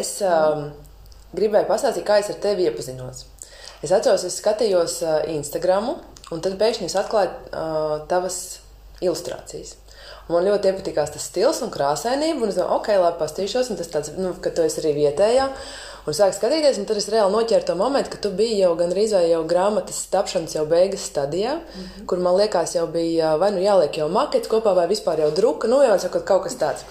es um, gribēju pastāstīt, kā es ar tevi iepazinos. Es atceros, es skatījos uh, Instagram, un tad pēkšņi es atklāju uh, tavas ilustrācijas. Man ļoti iepatikās tas stils un krāsainība, un es domāju, ok, labi, pastīšos, un tas tāds, nu, ka tu esi arī vietējā. Un sāku skatīties, un tad es reāli noķēru to momentu, ka tu biji jau gandrīz vai jau grāmatas tapšanas jau beigas stadijā, mm -hmm. kur man liekas, jau bija vai nu jāliek jau makets kopā, vai vispār jau druka, nu jau sakot, kaut kas tāds.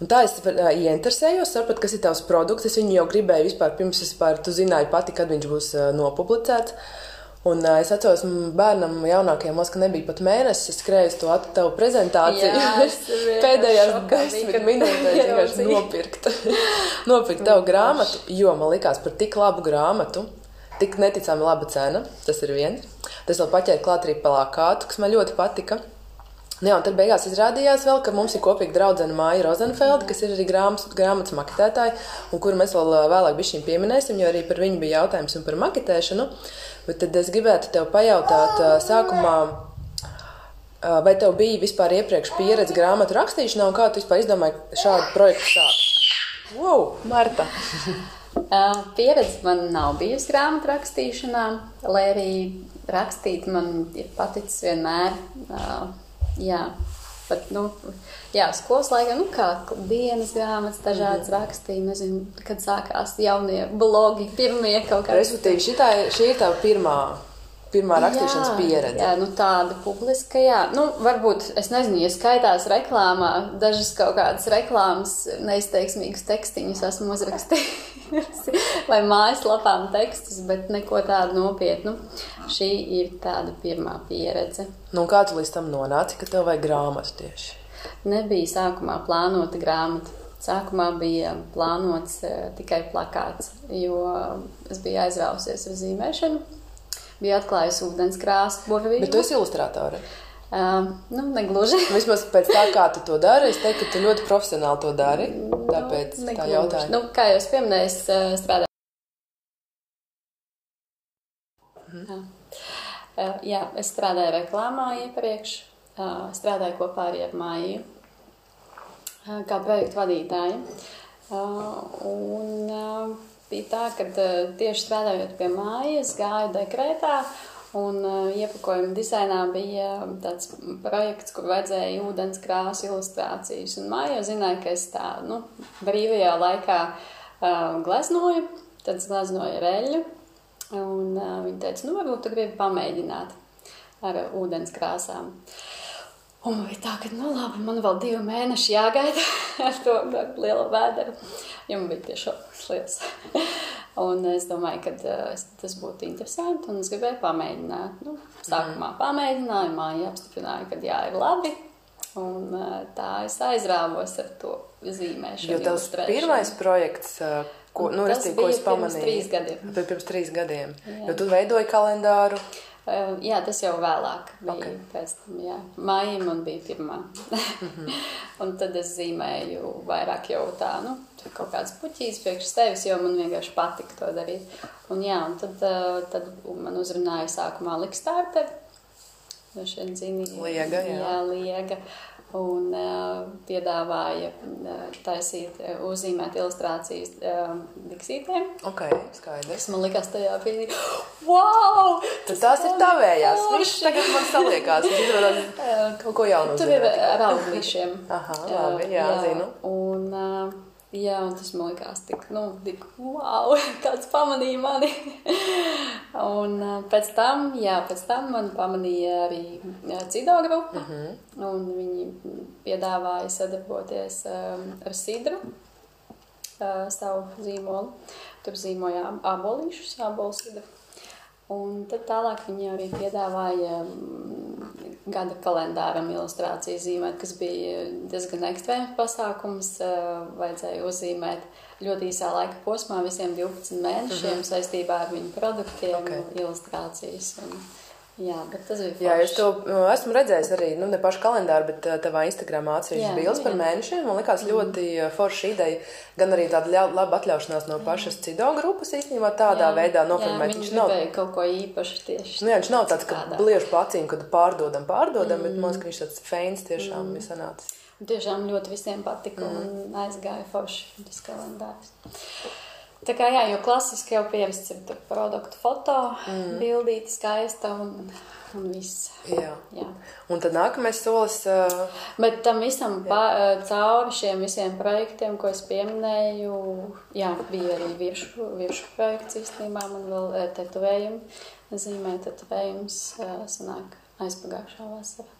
Un tā es uh, ieinteresējos, sapratu, kas ir tavs produkts. Es viņu jau gribēju vispār, pirms vispār, tu zināji pati, kad viņš būs uh, nopublicēts. Un uh, es atceros, bērnam jaunākajam Moskva nebija pat mēnesis. Es skrēju to tavu prezentāciju. Pēdējās desmit minūtēs vienkārši nopirkt, nopirkt tavu grāmatu, jo man likās par tik labu grāmatu. Tik neticami laba cena, tas ir viens. Tas vēl paķēra klāt arī plakātu, kas man ļoti patika. Jā, un tad beigās izrādījās, vēl, ka mums ir kopīga draudzene Māja Rozenfelda, kas ir arī grāmatas, grāmatas maketētāja, un kuru mēs vēl vēlāk pieminēsim, jo arī par viņu bija jautājums par maketēšanu. Bet tad es gribētu tev pajautāt sākumā, vai tev bija vispār iepriekš pieredze grāmatu rakstīšanā, un kā tu vispār izdomāji šādu projektu sākt? Wow, Marta! Pieredze man nav bijusi grāmatu rakstīšanā, lai arī rakstīt man ir paticis vienmēr. Jā, pat, nu, jā, skolas laikā, nu, kā dienas grāmatas, dažādas mm rakstīja, nezinu, kad sākās jaunie blogi, pirmie kaut kādi. Respektīvi, šitā, šī ir tā pirmā. Pirmā rakstīšanas jā, pieredze. Jā, nu tāda publiska, jā. Nu, varbūt, es nezinu, ja skaitās reklāmā, dažas kaut kādas reklāmas neizteiksmīgas tekstiņus esmu uzrakstījusi vai mājaslapām tekstus, bet neko tādu nopietnu. Šī ir tāda pirmā pieredze. Nu, kā tu līdz tam nonāci, ka tev vajag grāmatu tieši? Nebija sākumā plānota grāmata. Sākumā bija plānots uh, tikai plakāts, jo es biju aizrausies ar zīmēšanu. Biju atklājusi ūdens krāsu, burvību. Bet tu esi ilustrātore? Uh, nu, negluži. Vismaz pēc tā, kā tu to dari, es teiktu, ka tu ļoti profesionāli to dari. Nu, tāpēc nu, tā jautājums. Nu, kā jau es pieminēju, es uh, strādāju. Mhm. Uh, jā, es strādāju reklāmā iepriekš, uh, strādāju kopā ar Māju uh, kā projektu vadītāju. Un bija tā, ka tieši strādājot pie mājas, gāju dekrētā. Un uh, iepakojuma dizainā bija tāds projekts, kur vajadzēja ūdens krāsu ilustrācijas. Un māja zināja, ka es tā nu, brīvajā laikā uh, gleznoju, tad gleznoju reļu, Un uh, viņa teica, nu, varbūt tu gribi pamēģināt ar uh, ūdens krāsām. Un man bija tā, ka, nu, labi, man vēl divi mēneši jāgaida ar to lielo vēderu, jo man bija tiešām liels. un es domāju, ka uh, tas būtu interesanti, un es gribēju pamēģināt. Nu, sākumā mhm. pamēģināju, māja apstiprināja, ka jā, ir labi. Un uh, tā es aizrāvos ar to zīmēšanu. Jo tavs pirmais projekts, uh, Ko, nu, tas restīvi, bija ko es pamanīju? Pirms trīs gadiem. Pirms trīs gadiem. Jā. Jo tu veidoji kalendāru. Uh, jā, tas jau vēlāk bija. Okay. Pēc tam, jā. Māja man bija pirmā. mm -hmm. un tad es zīmēju vairāk jau tā, nu, kaut kādas puķīs priekš sevis, jo man vienkārši patika to darīt. Un jā, un tad, uh, tad man uzrunāja sākumā zinīja. Liega, jā. Jā, liega un uh, piedāvāja uh, taisīt, uh, uzzīmēt ilustrācijas diksītēm. Ok, skaidrs. Tas man likās tajā brīdī, wow! Tad tās ir tavējās. Viņš tagad man saliekās, viņš izrādās kaut ko jaunu. Tur ir ar auglīšiem. Aha, labi, jā, jā, zinu. Un, Jā, un tas man likās tik, nu, tik, wow, kāds pamanīja mani. un pēc tam, jā, pēc tam man pamanīja arī cido grupa, mhm. -huh. un viņi piedāvāja sadarboties um, ar Sidru, uh, savu zīmolu. Tur zīmojām abolīšus, abolu sidru. Un tad tālāk viņi arī piedāvāja um, gada kalendāram ilustrāciju zīmēt, kas bija diezgan ekstrēms pasākums. Uh, vajadzēja uzzīmēt ļoti īsā laika posmā visiem 12 mēnešiem mm -hmm. saistībā ar viņu produktiem, okay. ilustrācijas. Un, Jā, bet tas bija. Forši. Jā, es to nu, esmu redzējis arī, nu, ne pašu kalendāru, bet tavā Instagramā atsevišķi bildes par mēnešiem. Man likās mm. ļoti forša ideja, gan arī tāda laba atļaušanās no pašas mm. cido grupas īstenībā tādā jā, veidā nofilmēt. Viņš nav kaut ko īpašu tieši. Nu, jā, viņš nav tāds, ka bliež pa acīm, kad pārdodam, pārdodam, mm. bet man liekas, ka viņš tāds feins tiešām mm. ir sanācis. Tiešām ļoti visiem patika mm. un aizgāja forši tas kalendārs. Tā kā jā, jo klasiski jau pierasts ir produktu foto, mm. bildīti skaista un, un viss. Jā. jā. Un tad nākamais solis. Uh... Bet tam visam pa, cauri šiem visiem projektiem, ko es pieminēju, jā, bija arī viršu, viršu projekts īstenībā, man vēl tetovējumi, zīmē tetovējums sanāk aizpagājušā vasarā.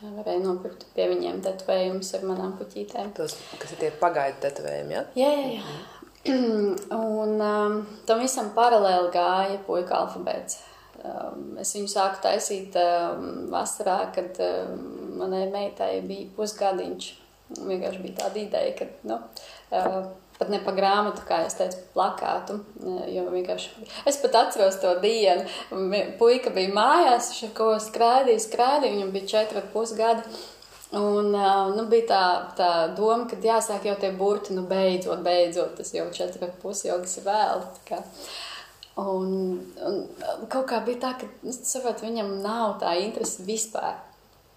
Jā, varēja nopirkt pie viņiem tetovējumus ar manām puķītēm. Tos, kas ir tie pagaidu tetovējumi, jā? Jā, jā, jā. Mm. Un um, tam visam paralēli gāja puika alfabēts. Um, es viņu sāku taisīt um, vasarā, kad um, manai meitai bija pusgadiņš. Vienkārši bija tāda ideja, ka, nu, uh, pat ne pa grāmatu, kā es teicu, plakātu. Uh, jo vienkārši es pat atceros to dienu. Puika bija mājās, viņš ar ko skraidīja, skraidīja, viņam bija četri pusgadi. Un nu, bija tā, tā doma, ka jāsāk jau tie burti, nu beidzot, beidzot, tas jau četri pusi jogas ir vēl. Un, un kaut kā bija tā, ka nu, saprot, viņam nav tā interese vispār.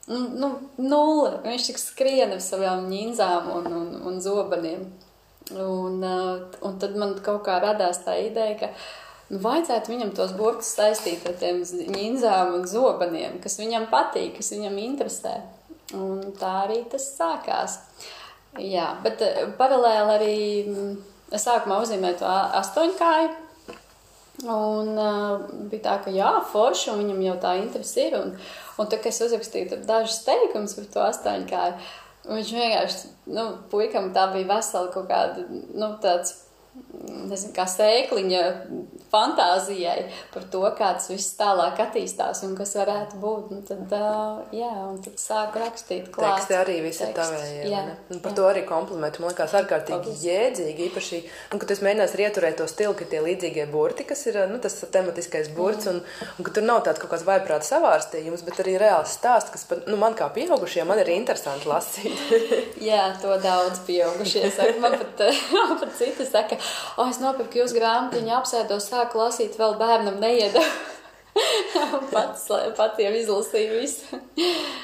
Nu, nu, nulle. Viņš tik skrien ar savām ņīnzām un, un, un zobeniem. Un, un tad man kaut kā radās tā ideja, ka nu, vajadzētu viņam tos burtus saistīt ar tiem ņīnzām un zobeniem, kas viņam patīk, kas viņam interesē. Un tā arī tas sākās. Jā, bet eh, paralēli arī mm, es sākumā uzzīmēju to astoņkāju. Un uh, bija tā, ka jā, forši, un viņam jau tā interese ir. Un, un tā, es uzrakstīju dažus teikumus par to astoņkāju, viņš vienkārši, nu, puikam tā bija vesela kaut kāda, nu, tāds nezinu, kā sēkliņa fantāzijai par to, kā tas viss tālāk attīstās un kas varētu būt. Un tad, jā, un tad sāku rakstīt klāt. Teksti arī visi ir tavējie. Jā, un par jā. to arī komplimentu. Man liekas ārkārtīgi Paldies. jēdzīgi, īpaši, un, ka tu mēģināsi ieturēt to stilu, ka tie līdzīgie burti, kas ir, nu, tas tematiskais burts, un, un ka tur nav tāds kaut kāds vaiprāta savārstījums, bet arī reāls stāsts, kas, pat, nu, man kā pieaugušie, man ir interesanti lasīt. jā, to daudz pieaugušie saka. Man pat, man pat citi saka, o, es nopirku jūs grāmatiņu, apsēdos, sāku lasīt, vēl bērnam neiedevu. pats, pats jau izlasīju visu.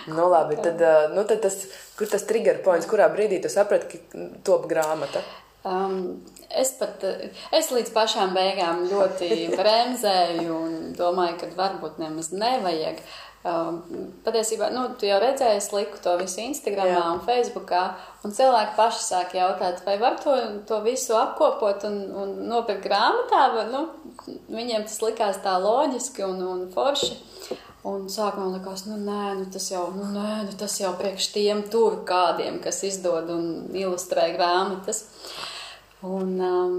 nu, labi, tad, nu, tad tas, kur tas trigger points, kurā brīdī tu saprati, ka top grāmata? Um, es pat, es līdz pašām beigām ļoti bremzēju un domāju, ka varbūt nemaz nevajag. Uh, patiesībā, nu, tu jau redzēji, es liku to visu Instagramā Jā. un Facebookā, un cilvēki paši sāk jautāt, vai var to, to visu apkopot un, un nopirkt grāmatā, vai, nu, viņiem tas likās tā loģiski un, un forši. Un sākumā likās, nu, nē, nu, tas jau, nu, nē, nu, tas jau priekš tiem tur kādiem, kas izdod un ilustrē grāmatas. Un, um,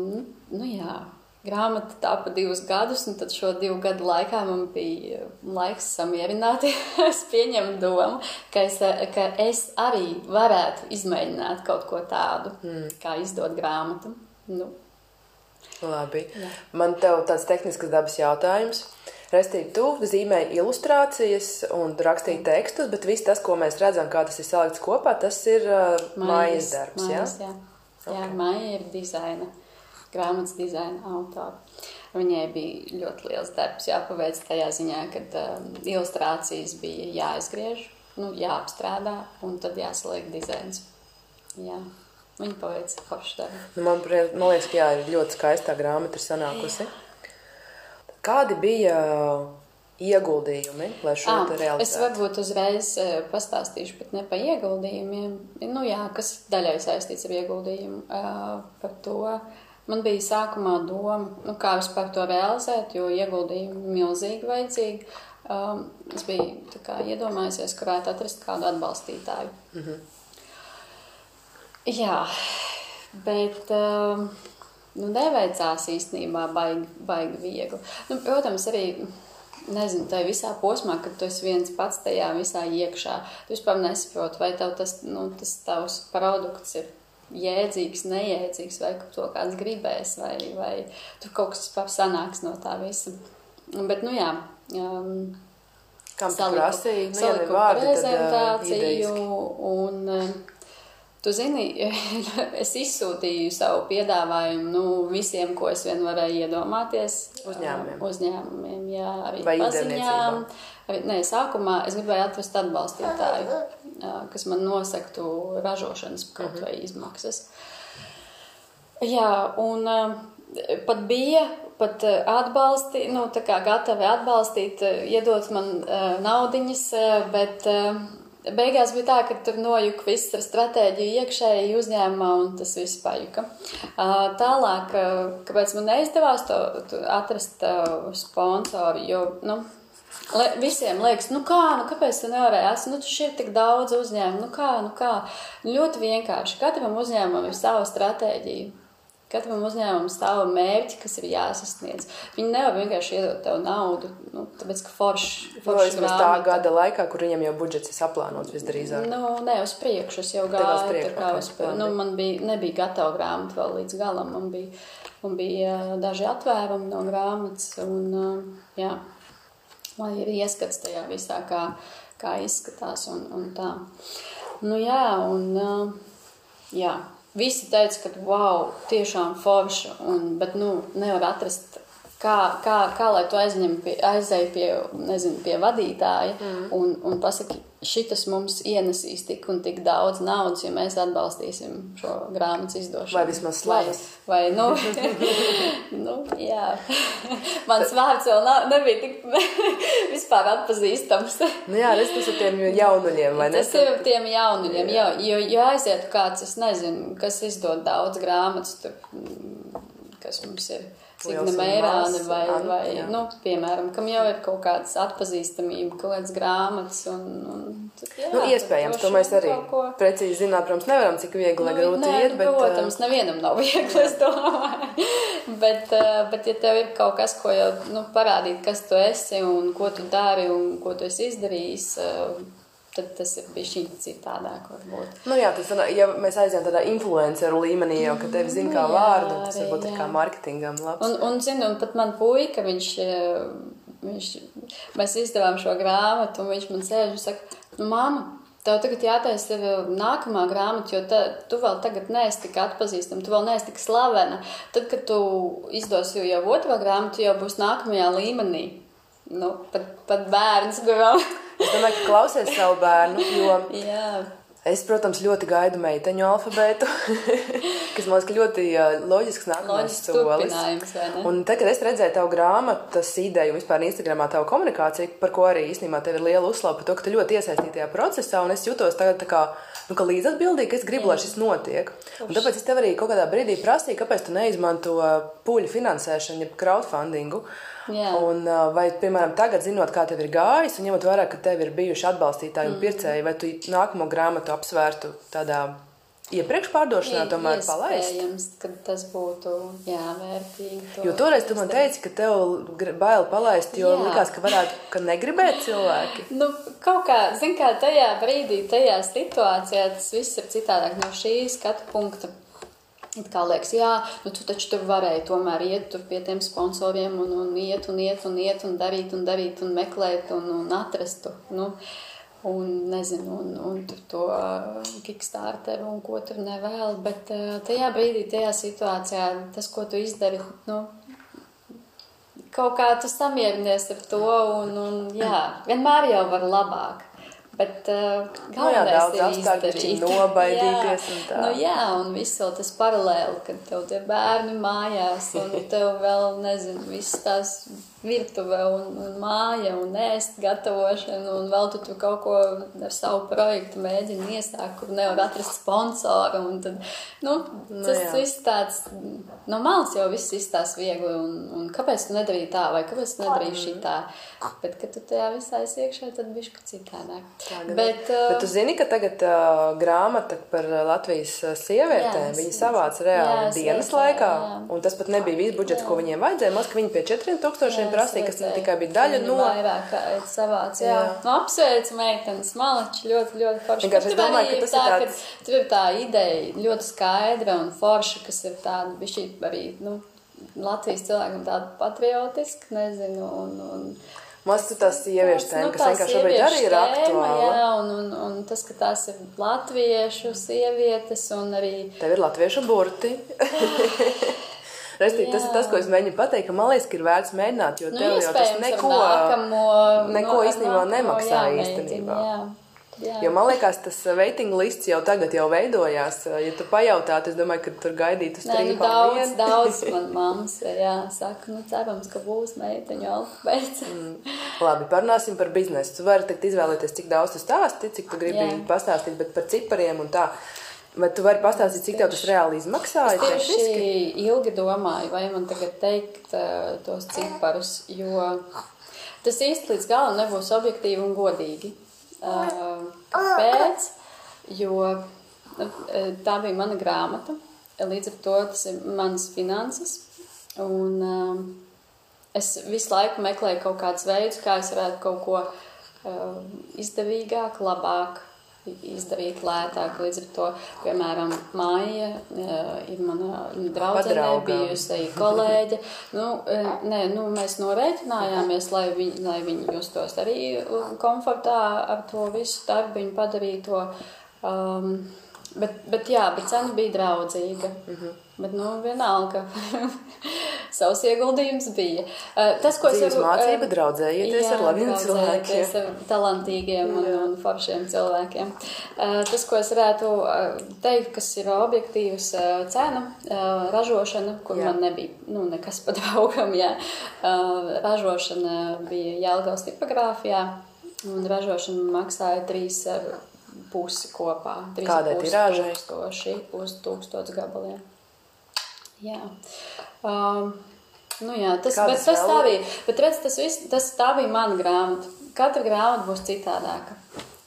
nu, jā, grāmata tā pa divus gadus, un tad šo divu gadu laikā man bija laiks samierināties, pieņemt domu, ka es, ka es arī varētu izmēģināt kaut ko tādu, mm. kā izdot grāmatu. Nu. Labi. Jā. Man tev tāds tehnisks dabas jautājums. Restīvi, tu zīmēji ilustrācijas un rakstīji tekstus, bet viss tas, ko mēs redzam, kā tas ir salikts kopā, tas ir uh, mājas darbs. Mājas, jā, jā. Okay. jā māja ir dizaina grāmatas dizaina autora. Viņai bija ļoti liels darbs jāpaveic tajā ziņā, ka um, ilustrācijas bija jāizgriež, nu, jāapstrādā un tad jāsaliek dizains. Jā. Viņa paveica foršu darbu. Nu, man, man liekas, ka jā, ir ļoti skaistā grāmata ir sanākusi. Jā. Kādi bija ieguldījumi, lai šo à, realizētu? Es varbūt uzreiz uh, pastāstīšu, bet ne par ieguldījumiem. Nu jā, kas daļai saistīts ar ieguldījumu. Uh, par to, uh, Man bija sākumā doma, nu, kā vispār to realizēt, jo ieguldījumi milzīgi vajadzīgi. Um, es biju kā, iedomājusies, ka varētu atrast kādu atbalstītāju. Mm -hmm. Jā, bet um, nu, neveicās īstenībā baigi, baigi viegli. Nu, protams, arī nezinu, tajā visā posmā, kad tu esi viens pats tajā visā iekšā. Tu vispār nesaproti, vai tev tas, nu, tas tavs produkts ir jēdzīgs, nejēdzīgs, vai to kāds gribēs, vai, vai tur kaut kas vispār sanāks no tā visa. Bet, nu jā. Um, Kam tu prasīji? Nu, saliku vārdi, prezentāciju tad, uh, un uh, Tu zini, es izsūtīju savu piedāvājumu nu, visiem, ko es vien varēju iedomāties. Uzņēmumiem. Uzņēmumiem, jā, arī paziņām. Nē, sākumā es gribēju atrast atbalstītāju. Kas man nosaktu ražošanas kaut vai izmaksas. Jā, un pat bija pat atbalsti, nu, tā kā gatavi atbalstīt, iedot man naudiņas, bet beigās bija tā, ka tur nojuka viss ar stratēģiju iekšēji uzņēmumā un tas viss pajuka. Tālāk, kāpēc man neizdevās to atrast sponsoru, jo, nu, Le, visiem liekas, nu kā, nu kāpēc tu nevarēji? Nu, taču ir tik daudz uzņēmumu, nu kā, nu kā. Ļoti vienkārši. Katram uzņēmumam ir sava stratēģija. Katram uzņēmumam stāv mērķi, kas ir jāsasniedz. Viņi nevar vienkārši iedot tev naudu, nu, tāpēc, ka forši. forši Vismaz tā gada laikā, kur viņiem jau budžets ir saplānots visdrīzāk. Nu, ne uz priekšu, es jau gāju. Priekšu, kā uz, nu, man bija, nebija gatava grāmata vēl līdz galam. Man bija, man bija daži atvērumi no grāmatas. Un, jā, lai ir ieskats tajā visā, kā, kā izskatās un, un tā. Nu jā, un jā. Visi teica, ka wow, tiešām forša, un, bet nu, nevar atrast, kā, kā, kā lai tu aizņem pie, aizēj pie, nezinu, pie vadītāja mm. un, un pasaki, šitas mums ienesīs tik un tik daudz naudas, ja mēs atbalstīsim šo grāmatas izdošanu. Vai vismaz slavas. Vai, vai nu, nu, jā. Mans vārds vēl nav, nebija tik vispār atpazīstams. nu jā, tas ir tiem jaunuļiem, vai ne? Tas ir tiem jaunuļiem, jā. jo, jo aizietu kāds, es nezinu, kas izdod daudz grāmatas, tur, kas mums ir Signe Meirāne vai, vai jā. nu, piemēram, kam jau ir kaut kādas atpazīstamība, kaut kādas grāmatas un, un jā, nu, iespējams, to mēs arī ko... precīzi zināt, protams, nevaram, cik viegli nu, grūti nē, iet, bet... Protams, nevienam nav viegli, es domāju. bet, bet, ja tev ir kaut kas, ko jau, nu, parādīt, kas tu esi un ko tu dari un ko tu esi izdarījis, tad tas ir bijis citādāk. Varbūt. Nu, jā, tas, ja mēs aizējām tādā influenceru līmenī, jau ka tevi zina kā jā, vārdu, tas varbūt jā. ir kā mārketingam labs. Un, un zinu, un pat man puika, viņš, viņš, mēs izdevām šo grāmatu, un viņš man sēž un saka, nu, māma, Tev tagad jātaisa nākamā grāmata, jo ta, tu vēl tagad neesi tik atpazīstama, tu vēl neesi tik slavena. Tad, kad tu izdosi jau otro grāmatu, jau būs nākamajā līmenī. Nu, pat, pat bērns, kuram Es domāju, ka klausies savu bērnu, jo Jā. Es, protams, ļoti gaidu meiteņu alfabētu, kas man liekas ļoti loģisks nākamais solis. Un tad, kad es redzēju tavu grāmatas ideju un vispār Instagramā tavu komunikāciju, par ko arī īstenībā tev ir liela uzslava par to, ka tu ļoti iesaistīti tajā procesā, un es jutos tagad tā kā, nu, ka līdzatbildīgi, ka es gribu, lai šis notiek. Un tāpēc es tev arī kaut kādā brīdī prasīju, kāpēc tu neizmanto puļu finansēšanu, jeb crowdfundingu. Jā. Un, vai, piemēram, tagad zinot, kā tev ir gājis, un ņemot vērā, ka tev ir bijuši atbalstītāji un mm. pircēji, vai tu nākamo grāmatu apsvērtu tādā iepriekš pārdošanā, tomēr palaist? Ka tas būtu jā, vērtīgi. To jo toreiz tu man teici, ka tev bail palaist, jo jā. likās, ka varētu, ka negribēt cilvēki. Nu, kaut kā, zin kā, tajā brīdī, tajā situācijā tas viss ir citādāk no šī skatu punkta. It kā liekas, jā, nu tu taču tur varēji tomēr iet tur pie tiem sponsoriem un, un iet un iet un iet un darīt un darīt un meklēt un, un atrast. Nu, un nezinu, un, un tur to uh, kickstarteru un ko tur nevēl. Bet uh, tajā brīdī, tajā situācijā, tas, ko tu izdari, nu, kaut kā tu samierinies ar to un, un jā, vienmēr jau var labāk. Bet uh, galvenais nu jā, ir izdarīt. nobaidīties jā, un tā. Nu jā, un viss vēl tas paralēli, kad tev tie bērni mājās un tev vēl, nezinu, viss tās virtuve un, un māja un ēst gatavošana, un vēl tu tur kaut ko ar savu projektu mēģini iesākt, kur nevar atrast sponsoru. Tad, nu, nu, tas nu, viss tāds, no malas jau viss izstāsta viegli, un, un kāpēc tu nedarīji tā, vai kāpēc tu nedarīji šitā. Bet, kad tu tajā visā esi iekšā, tad bišķi citādāk. Bet, bet, uh, bet tu zini, ka tagad uh, grāmata par Latvijas sievietēm, viņi savāca reāli jā, dienas laikā, jā. un tas pat nebija viss budžets, jā. ko viņiem vajadzēja, maz, ka viņi pie 4000 prasīja, kas ne tikai bija daļa no. Vairāk savāc, jā. jā. Nu, apsveicu meitenes, malači, ļoti, ļoti forši. Vienkārši es domāju, ka tas tā, ir tāds. Tur ir tā ideja ļoti skaidra un forša, kas ir tāda, bišķi arī, nu, Latvijas cilvēkam tāda patriotiska, nezinu, un, un Maz tu tās sieviešu tēma, nu, kas vienkārši šobrīd arī ir aktuāla. Jā, un, un, un tas, ka tās ir latviešu sievietes un arī... Tev ir latviešu burti. Restīvi, tas ir tas, ko es mēģinu pateikt, ka man liekas, ka ir vērts mēģināt, jo nu, tev jau tas neko, nākamo, neko no, īstenībā nemaksā īstenībā. Jā. jā. Jo man liekas, tas waiting lists jau tagad jau veidojās. Ja tu pajautātu, es domāju, ka tur gaidītu Nē, nu, daudz, vien. daudz man mammas, jā, saka, nu, cerams, ka būs meiteņu alfabēts. Mm. Labi, parunāsim par biznesu. Tu vari tagad izvēlēties, cik daudz tu stāsti, cik tu gribi Jā. pastāstīt, bet par cipariem un tā. Vai tu vari pastāstīt, cik tev tas reāli izmaksāja? Es tieši ilgi domāju, vai man tagad teikt uh, tos ciparus, jo tas īsti līdz galam nebūs objektīvi un godīgi. Uh, kāpēc? Jo uh, tā bija mana grāmata, līdz ar to tas ir mans finanses. Un, uh, es visu laiku meklēju kaut kādus veidus, kā es varētu kaut ko uh, izdevīgāk, labāk izdarīt lētāk. Līdz ar to, piemēram, māja uh, ir mana draudzene, bijusi kolēģe. Nu, uh, nē, nu, mēs norēķinājāmies, lai viņi, lai viņi justos arī uh, komfortā ar to visu darbu, viņi padarīja to. Um, bet, bet jā, bet cena bija draudzīga. Mm -hmm. Bet, nu, vienalga, savs ieguldījums bija. Tas, ko Dzīves varu, mācība, uh, draudzējieties ar labiem cilvēkiem. ar talantīgiem un, un foršiem cilvēkiem. Tas, ko es varētu teikt, kas ir objektīvs cena, ražošana, kur Jā. man nebija nu, nekas pat draugam, jā. Ražošana bija Jelgavas tipogrāfijā, un ražošana maksāja trīs pusi kopā. Trīs Kādai pusi tirāžai? Tūkstoši uz tūkstots gabaliem. Jā. Um, nu jā, tas, Kādas bet tas vēl? tā bija. Bet redz, tas, viss, tas tā bija mana grāmata. Katra grāmata būs citādāka.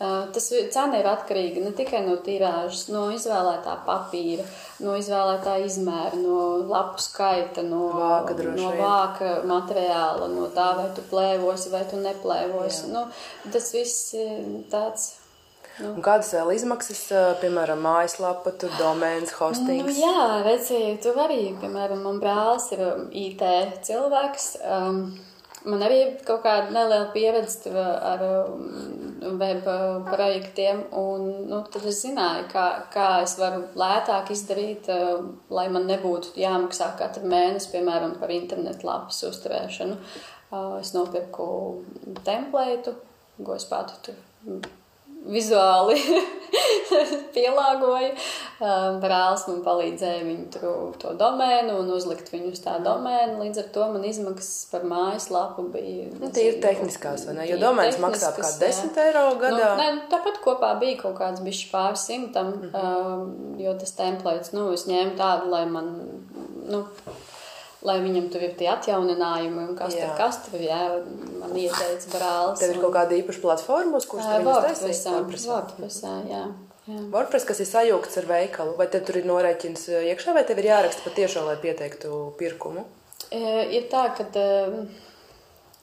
Uh, tas cena ir atkarīga ne tikai no tirāžas, no izvēlētā papīra, no izvēlētā izmēra, no lapu skaita, no, Vāka no vāka materiāla, no tā, vai tu plēvosi vai tu neplēvosi. Nu, tas viss ir tāds. Un kādas vēl izmaksas, piemēram, mājaslapa, domēns, Nu, hostings? jā, redziet, tu arī, piemēram, man brālis ir um, IT cilvēks. Um, man arī ir kaut kāda neliela pieredze ar um, web projektiem, un nu, tad es zināju, kā, kā es varu lētāk izdarīt, uh, lai man nebūtu jāmaksā katru mēnesi, piemēram, par internetu lapas uzturēšanu. Uh, es nopirku templētu, ko es pati tur vizuāli pielāgoju. Um, Brālis man palīdzēja viņu tur, to domēnu un uzlikt viņu uz tā domēnu. Līdz ar to man izmaksas par mājaslapu bija. Nu, tie ir tehniskās, vai ne? Jo domēns maksā ap tehniskas, kā jā. 10 eiro gadā. Nu, nē, nu, tāpat kopā bija kaut kāds bišķi pār simtam, mm -hmm. um, jo tas templēts, nu, es ņēmu tādu, lai man, nu, lai viņam tur ir tie atjauninājumi un kas Jā. tur, kas tur, jā, man ieteica brālis. Tev ir kaut kāda īpaša platforma, uz kuras tu taisīsi? WordPressā. WordPressā, jā. jā. WordPress, kas ir sajūgts ar veikalu, vai tur ir norēķins iekšā, vai tev ir jāraksta patiešām, lai pieteiktu pirkumu? Ir tā, ka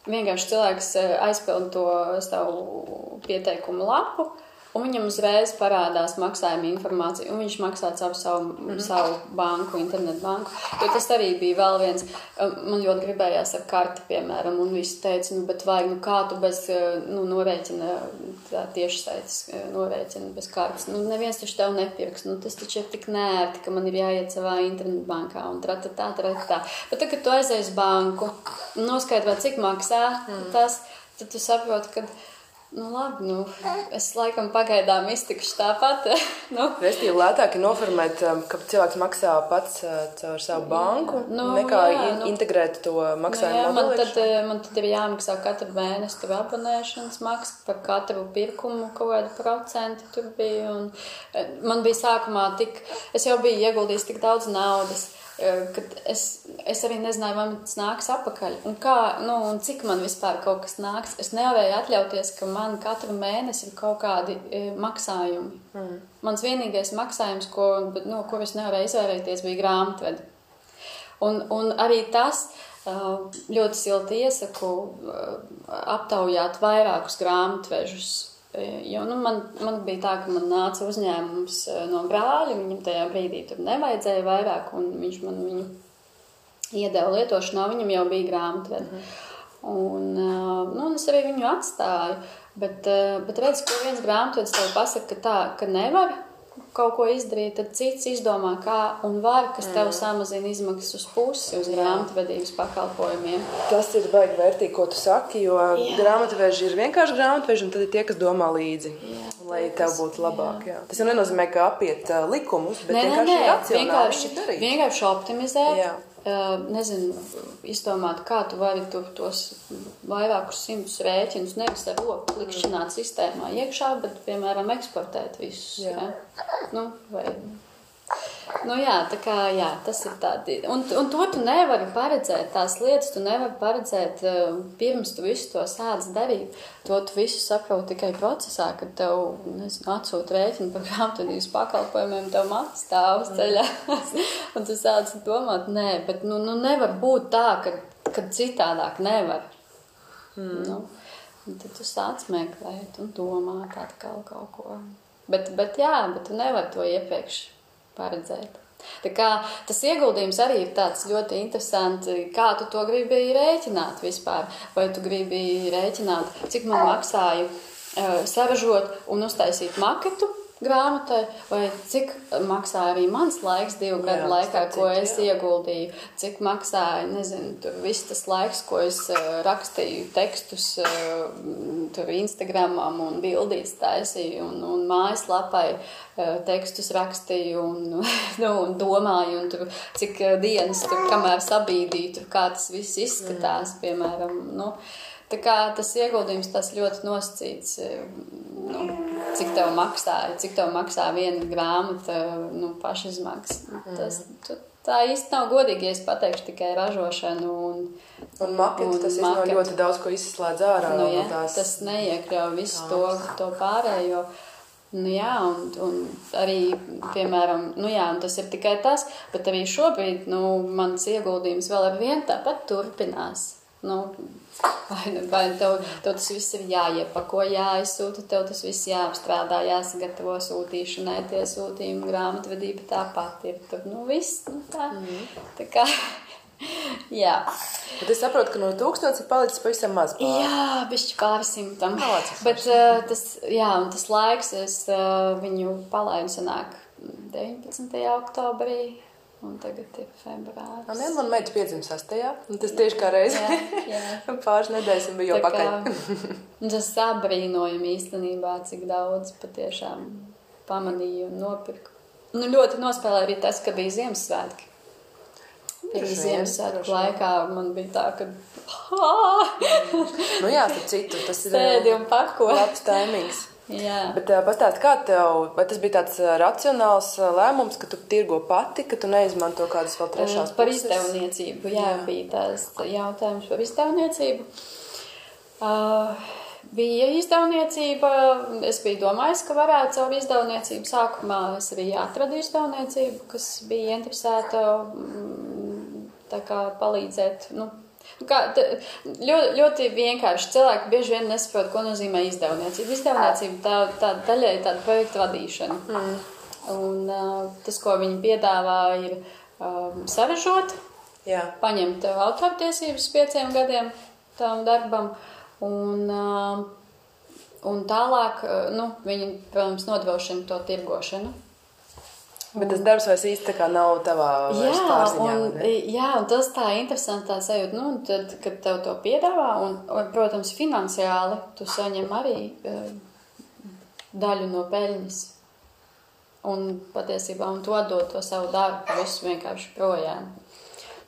vienkārši cilvēks e, aizpild to savu pieteikumu lapu, un viņam uzreiz parādās maksājuma informācija, un viņš maksā caur savu, mm -hmm. savu banku, internetu banku. Jo tas arī bija vēl viens, e, man ļoti gribējās ar karti, piemēram, un visi teica, nu, bet vajag, nu, kā tu bez, e, nu, norēķina, tā tiešsaites e, norēķina bez kartes. Nu, neviens taču tev nepirks, nu, tas taču ir tik nērti, ka man ir jāiet savā internetu bankā un tratatā, tratatā. Bet tad, kad tu aizies banku noskaidro, cik maksā mm. tas, tad tu saproti, ka, nu, labi, nu, es laikam pagaidām iztikšu tāpat. nu, Restīvi lētāk ir noformēt, ā, ka cilvēks maksā pats ā, caur savu banku, Nu, nekā jā, nu. integrēt to Nu, maksājumu jā, man, tad, eh, man tad ir jāmaksā katru mēnesi tur abonēšanas maksa par katru pirkumu, kaut kādu procentu tur bija. Un, eh, man bija sākumā tik, es jau biju ieguldījis tik daudz naudas, kad es, es arī nezināju, vai tas nāks apakaļ. Un, kā, nu, un cik man vispār kaut kas nāks. Es nevarēju atļauties, ka man katru mēnesi ir kaut kādi e, maksājumi. Mm. Mans vienīgais maksājums, ko, no kur es nevarēju izvairīties, bija grāmatvedi. Un, un arī tas uh, ļoti silti iesaku aptaujāt vairākus grāmatvežus. Uh, Jo nu, man, man bija tā, ka man nāca uzņēmums uh, no brāļa. Viņam tajā brīdī tur nevajadzēja vairāk, un viņš man viņu iedeva lietošanā. Viņam jau bija grāmatvedi. Mm -hmm. Un, uh, nu, un es arī viņu atstāju. Bet, bet redz, ka viens grāmatvedis tev pasaka, ka tā ka nevar kaut ko izdarīt, tad cits izdomā, kā un var, kas tev samazina izmaksas uz pusi uz grāmatvedības pakalpojumiem. Tas ir baigi vērtīgi, ko tu saki, jo grāmatveži ir vienkārši grāmatveži, un tad ir tie, kas domā līdzi. Jā. lai tev būtu labāk. Jā. Jā. Tas jau nenozīmē, ka apiet uh, likumus, bet Nē, nē, vienkārši nē, vienkārši, racionāli darīt. vienkārši optimizēt. Jā. Nezinu, izdomāt, kā tu vari tur tos vairākus simtus rēķinus nevis ar roku klikšķināt sistēmā iekšā, bet, piemēram, eksportēt visus. Jā. Ja? Nu, vai Nu, jā, tā kā jā, tas ir tādi. Un, un to tu nevari paredzēt. Tās lietas tu nevari paredzēt uh, pirms tu visu to sāc darīt. To tu visu saproti tikai procesā, kad tev nezinu, atsūta rēķina par grāmatvedības pakalpojumiem, tev maksā stāv uz ceļā. un tu sāc domāt, nē, bet nu, nu nevar būt tā, ka, ka citādāk nevar. Mm. Nu, tad tu sāc meklēt un domāt atkal kaut ko. Bet, bet jā, bet tu nevari to iepriekš paredzēt. Tā kā, tas ieguldījums arī ir tāds ļoti interesants, kā tu to gribi rēķināt vispār. Vai tu gribi rēķināt, cik man maksāja uh, saražot un uztaisīt maketu, grāmatai, vai cik maksāja arī mans laiks divu gadu jā, laikā, ko cik, es jā. ieguldīju, cik maksāja, nezinu, tur viss tas laiks, ko es uh, rakstīju tekstus uh, tur Instagramam un bildītas taisīju un, un mājaslapai uh, tekstus rakstīju un, nu, un domāju, un tur cik dienas tur, kamēr sabīdīju, tur kā tas viss izskatās, mm. piemēram, nu, Tā kā tas ieguldījums tas ļoti nosacīts, cik tev maksāja, cik tev maksā viena grāmata, nu, pašizmaksas. Mm. Tas, tu, tā īsti nav godīgi, ja es pateikšu tikai ražošanu un, un maketu. Tas maketu. ļoti daudz ko izslēdz ārā. Nu, ja, tās... Tas neiekļauj visu to, to pārējo. Nu, jā, un, un arī, piemēram, nu, jā, tas ir tikai tas, bet arī šobrīd nu, mans ieguldījums vēl ar vienu tāpat turpinās. Nu, Vai, vai tev, tev tas viss ir jāiepako, jāizsūta, tev tas viss jāapstrādā, jāsagatavo sūtīšanai, tie sūtījumi, grāmatvedība tāpat ir. Tur, nu, viss, nu, tā. Mm. tā kā, jā. Bet es saprotu, ka no tūkstotis ir palicis pavisam maz. Pār. Jā, bišķi pāri simtam. Bet uh, tas, jā, un tas laiks, es uh, viņu palaidu sanāk 19. oktobrī. Un tagad ir februāris. Man mana meita piedzimis 6. Tas tieši kā reizē. Pāris nedēļas bija jau pakaļ. tas sabrīnojami īstenībā, cik daudz patiešām pamanīju un nopirku. Nu, ļoti nospēlēja arī tas, ka bija Ziemassvētki. Pirms Ziemassvētku laikā man bija tā, ka. nu jā, tu citu, tas ir. Sēdi un pako. Labs taimings. Jā. Bet pastāst, kā tev, vai tas bija tāds racionāls lēmums, ka tu tirgo pati, ka tu neizmanto kādas vēl trešās par puses? izdevniecību. Jā, jā, bija tās jautājums par izdevniecību. Uh, bija izdevniecība. Es biju domājis, ka varētu caur izdevniecību. Sākumā es arī atradu izdevniecību, kas bija interesēta kā, palīdzēt. Nu, Kā, ļoti, ļoti vienkārši cilvēki bieži vien nesaprot, ko nozīmē izdevniecība. Izdevniecība tā, tā daļai ir tāda projekta vadīšana. Mm. Un, uh, tas, ko viņi piedāvā, ir um, sarežot, Jā. paņemt autortiesības pieciem gadiem tam darbam. Un, uh, un tālāk uh, nu, viņi, protams, nodrošina to tirgošanu. Bet tas darbs vairs īsti nav tavā jā. Un, jā, un tas tā interesanti tā sajūta, nu, tad, kad tev to piedāvā, un, un, protams, finansiāli tu saņem arī uh, daļu no peļņas. Un patiesībā, un to dod to savu darbu, visu vienkārši projām.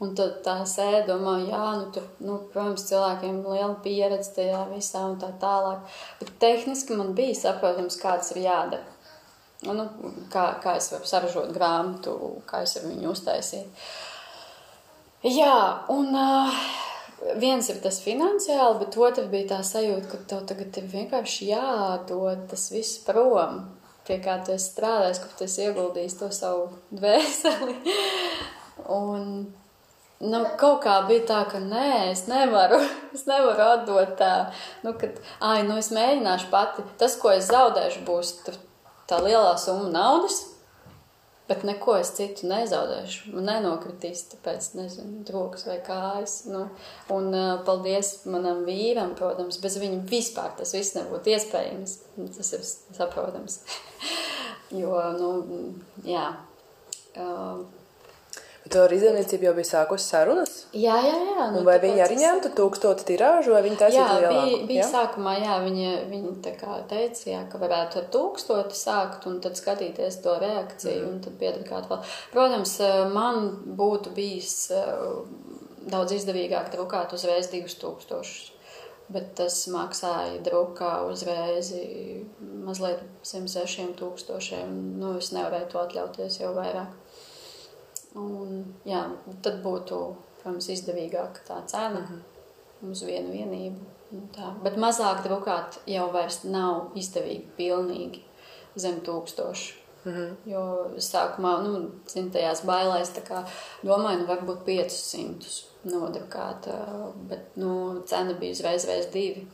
Un tad tā sēde, domā, jā, nu, tur, nu, protams, cilvēkiem ir liela pieredze tajā visā un tā tālāk. Bet tehniski man bija saprotams, kāds ir jādara nu, kā, kā es varu saražot grāmatu, kā es varu viņu uztaisīt. Jā, un uh, viens ir tas finansiāli, bet otrs bija tā sajūta, ka tev tagad ir vienkārši jādod tas viss prom. Pie kā tu esi strādājis, kur tu esi ieguldījis to savu dvēseli. un nu, kaut kā bija tā, ka nē, es nevaru, es nevaru atdot tā, nu, kad, ai, nu, es mēģināšu pati. Tas, ko es zaudēšu, būs tā lielā summa naudas, bet neko es citu nezaudēšu. Man nenokritīs, tāpēc nezinu, rokas vai kājas. Nu, un uh, paldies manam vīram, protams, bez viņa vispār tas viss nebūtu iespējams. Tas ir saprotams. jo, nu, jā. Uh, Tu ar izdevniecību jau bija sākusi sarunas? Jā, jā, jā. Nu, vai viņi arī ņemtu tūkstotu tirāžu, vai viņi taisītu jā, lielāku? bija, bija jā? sākumā, jā, viņi, viņi tā kā teica, jā, ka varētu ar tūkstoti sākt un tad skatīties to reakciju mm. un tad piedrukāt vēl. Protams, man būtu bijis daudz izdevīgāk drukāt uzreiz divus tūkstošus. Bet tas maksāja drukā uzreiz mazliet zem sešiem tūkstošiem. Nu, es nevarēju to atļauties jau vairāk. Un, jā, tad būtu, protams, izdevīgāka tā cena mm -hmm. uz vienu vienību. Nu, tā. Bet mazāk drukāt jau vairs nav izdevīgi pilnīgi zem tūkstošu. Mm -hmm. Jo sākumā, nu, zin, tajās bailēs, kā domāju, nu, varbūt 500 nodrukāt, bet, nu, cena bija uzreiz, reiz divi.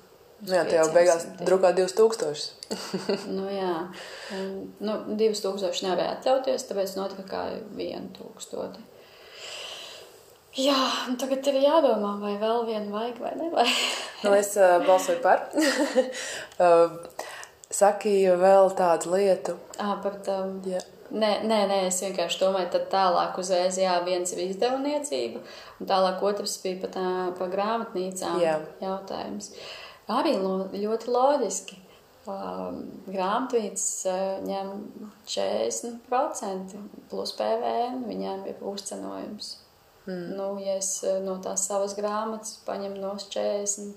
Jā, tā jau beigās drukā 2000. nu, jā, un, nu, 2000 nevarēja atļauties, tāpēc nodrukāju 1000. Jā, tagad ir jādomā, vai vēl vienu vajag vai nevajag. nu, es uh, balsoju par. uh, saki vēl tādu lietu. À, par tam. Jā. Nē, nē, nē, es vienkārši domāju, tad tālāk uzreiz, jā, viens ir izdevniecība, un tālāk otrs bija par, tā, par grāmatnīcām jā. jautājums. Arī ļoti loģiski. Grāmatnīcas ņem 40% plus PVN, viņiem ir uzcenojums. Mm. Nu, ja es no tās savas grāmatas paņemu no 40,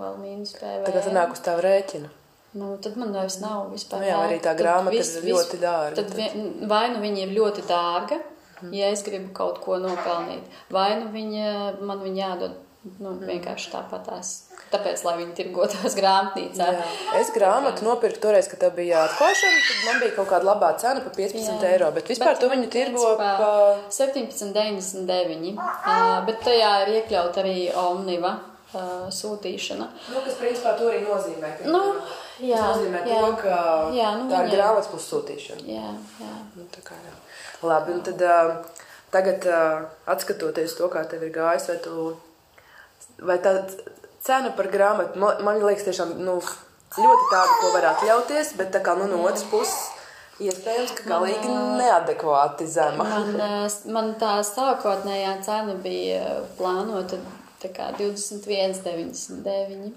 vēl mīnus PVN. Tagad sanāk uz tavu rēķinu. Nu, tad man vairs nav vispār. Nu, jā, arī tā grāmata vis, ir ļoti dārga. Tad, tad vai nu viņa ir ļoti dārga, mm. ja es gribu kaut ko nopelnīt, vai nu viņa, man viņa jādod nu, vienkārši tāpatās. Tāpēc, lai viņi tirgotos grāmatnīcā. Jā. Es grāmatu nopirku toreiz, kad tā bija atklāšana, tad man bija kaut kāda labā cena par 15 jā. eiro. Bet vispār bet tu viņu tirgo pa 17,99. Uh, bet tajā ir iekļaut arī Omniva uh, sūtīšana. Nu, kas principā to arī nozīmē. Nu, jā, tas nozīmē jā, to, ka jā, nu, tā ir viņa... grāmatas plus sūtīšana. Jā, jā. Nu, tā kā jā. Labi, un tad uh, tagad uh, atskatoties to, kā tev ir gājis, vai tu, vai tā cena par grāmatu, man, man liekas, tiešām nu, ļoti tāda, ko var atļauties, bet tā kā nu, no otras puses. Iespējams, ka galīgi man, neadekvāti zema. Man, man tā sākotnējā cena bija plānota 21,99.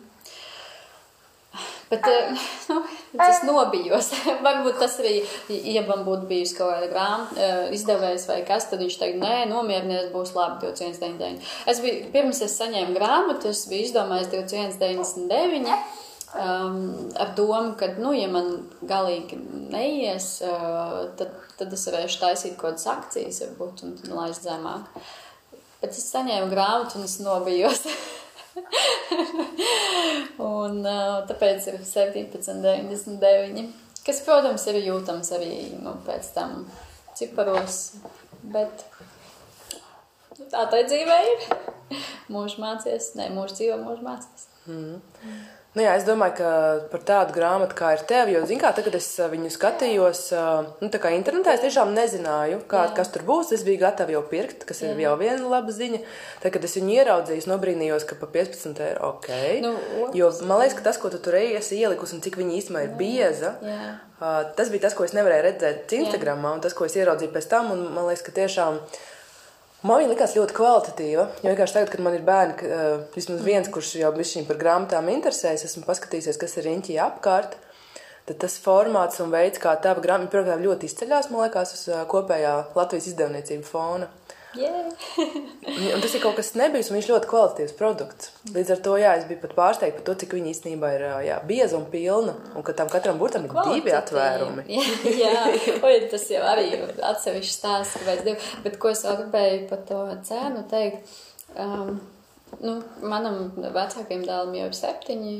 Bet nu, es nobijos. Varbūt tas arī, ja man būtu bijusi kaut kāda grāmata izdevējs vai kas, tad viņš teikt, nē, nomierinies, būs labi 21,99. Es biju, pirms es saņēmu grāmatu, es biju izdomājis 21,99. Um, ar domu, ka, nu, ja man galīgi neies, uh, tad, tad es varēšu taisīt kaut kādas akcijas, varbūt, un, un laist zemāk. Bet es saņēmu grāmatu un es nobijos. un tāpēc ir 17,99. Kas, protams, ir jūtams arī nu, pēc tam ciparos. Bet tā tā dzīvē ir. Mūžs mācies, ne mūžs dzīvo, mūžs mācies. Mm. Nu jā, es domāju, ka par tādu grāmatu kā ir tev, jo, zināmā mērā, kad es viņu skatījos, nu, tā kā internetā, es tiešām nezināju, kā, jā. kas tur būs. Es biju gatava jau pirkt, kas jā. ir jau viena laba ziņa. Tad, kad es viņu ieraudzīju, nobrīnījos, ka par 15 eiro ok. Nu, jo man liekas, ka tas, ko tu tur esi ielikusi un cik viņa īstenībā ir bieza, jā. tas bija tas, ko es nevarēju redzēt Instagramā, un tas, ko es ieraudzīju pēc tam. Man liekas, ka tiešām. Man viņa likās ļoti kvalitatīva. Jo vienkārši tagad, kad man ir bērni, uh, vismaz viens, kurš jau bija par grāmatām interesējies, esmu paskatījies, kas ir riņķī apkārt. Tad tas formāts un veids, kā tā grāmata, protams, ļoti izceļas, man liekas, uz uh, kopējā Latvijas izdevniecību fona. Yeah. Un tas ir kaut kas nebijis, un viņš ļoti kvalitatīvs produkts. Līdz ar to jā, es biju pat pārsteigta par to, cik viņa īstenībā ir jā, bieza un pilna, un ka tam katram burtam ir divi atvērumi. jā, jā. Un tas jau arī atsevišķi stāsts, kāpēc divi. Bet ko es vēl gribēju par to cēnu teikt? Um, Nu, manam vecākajam dēlam jau ir septiņi,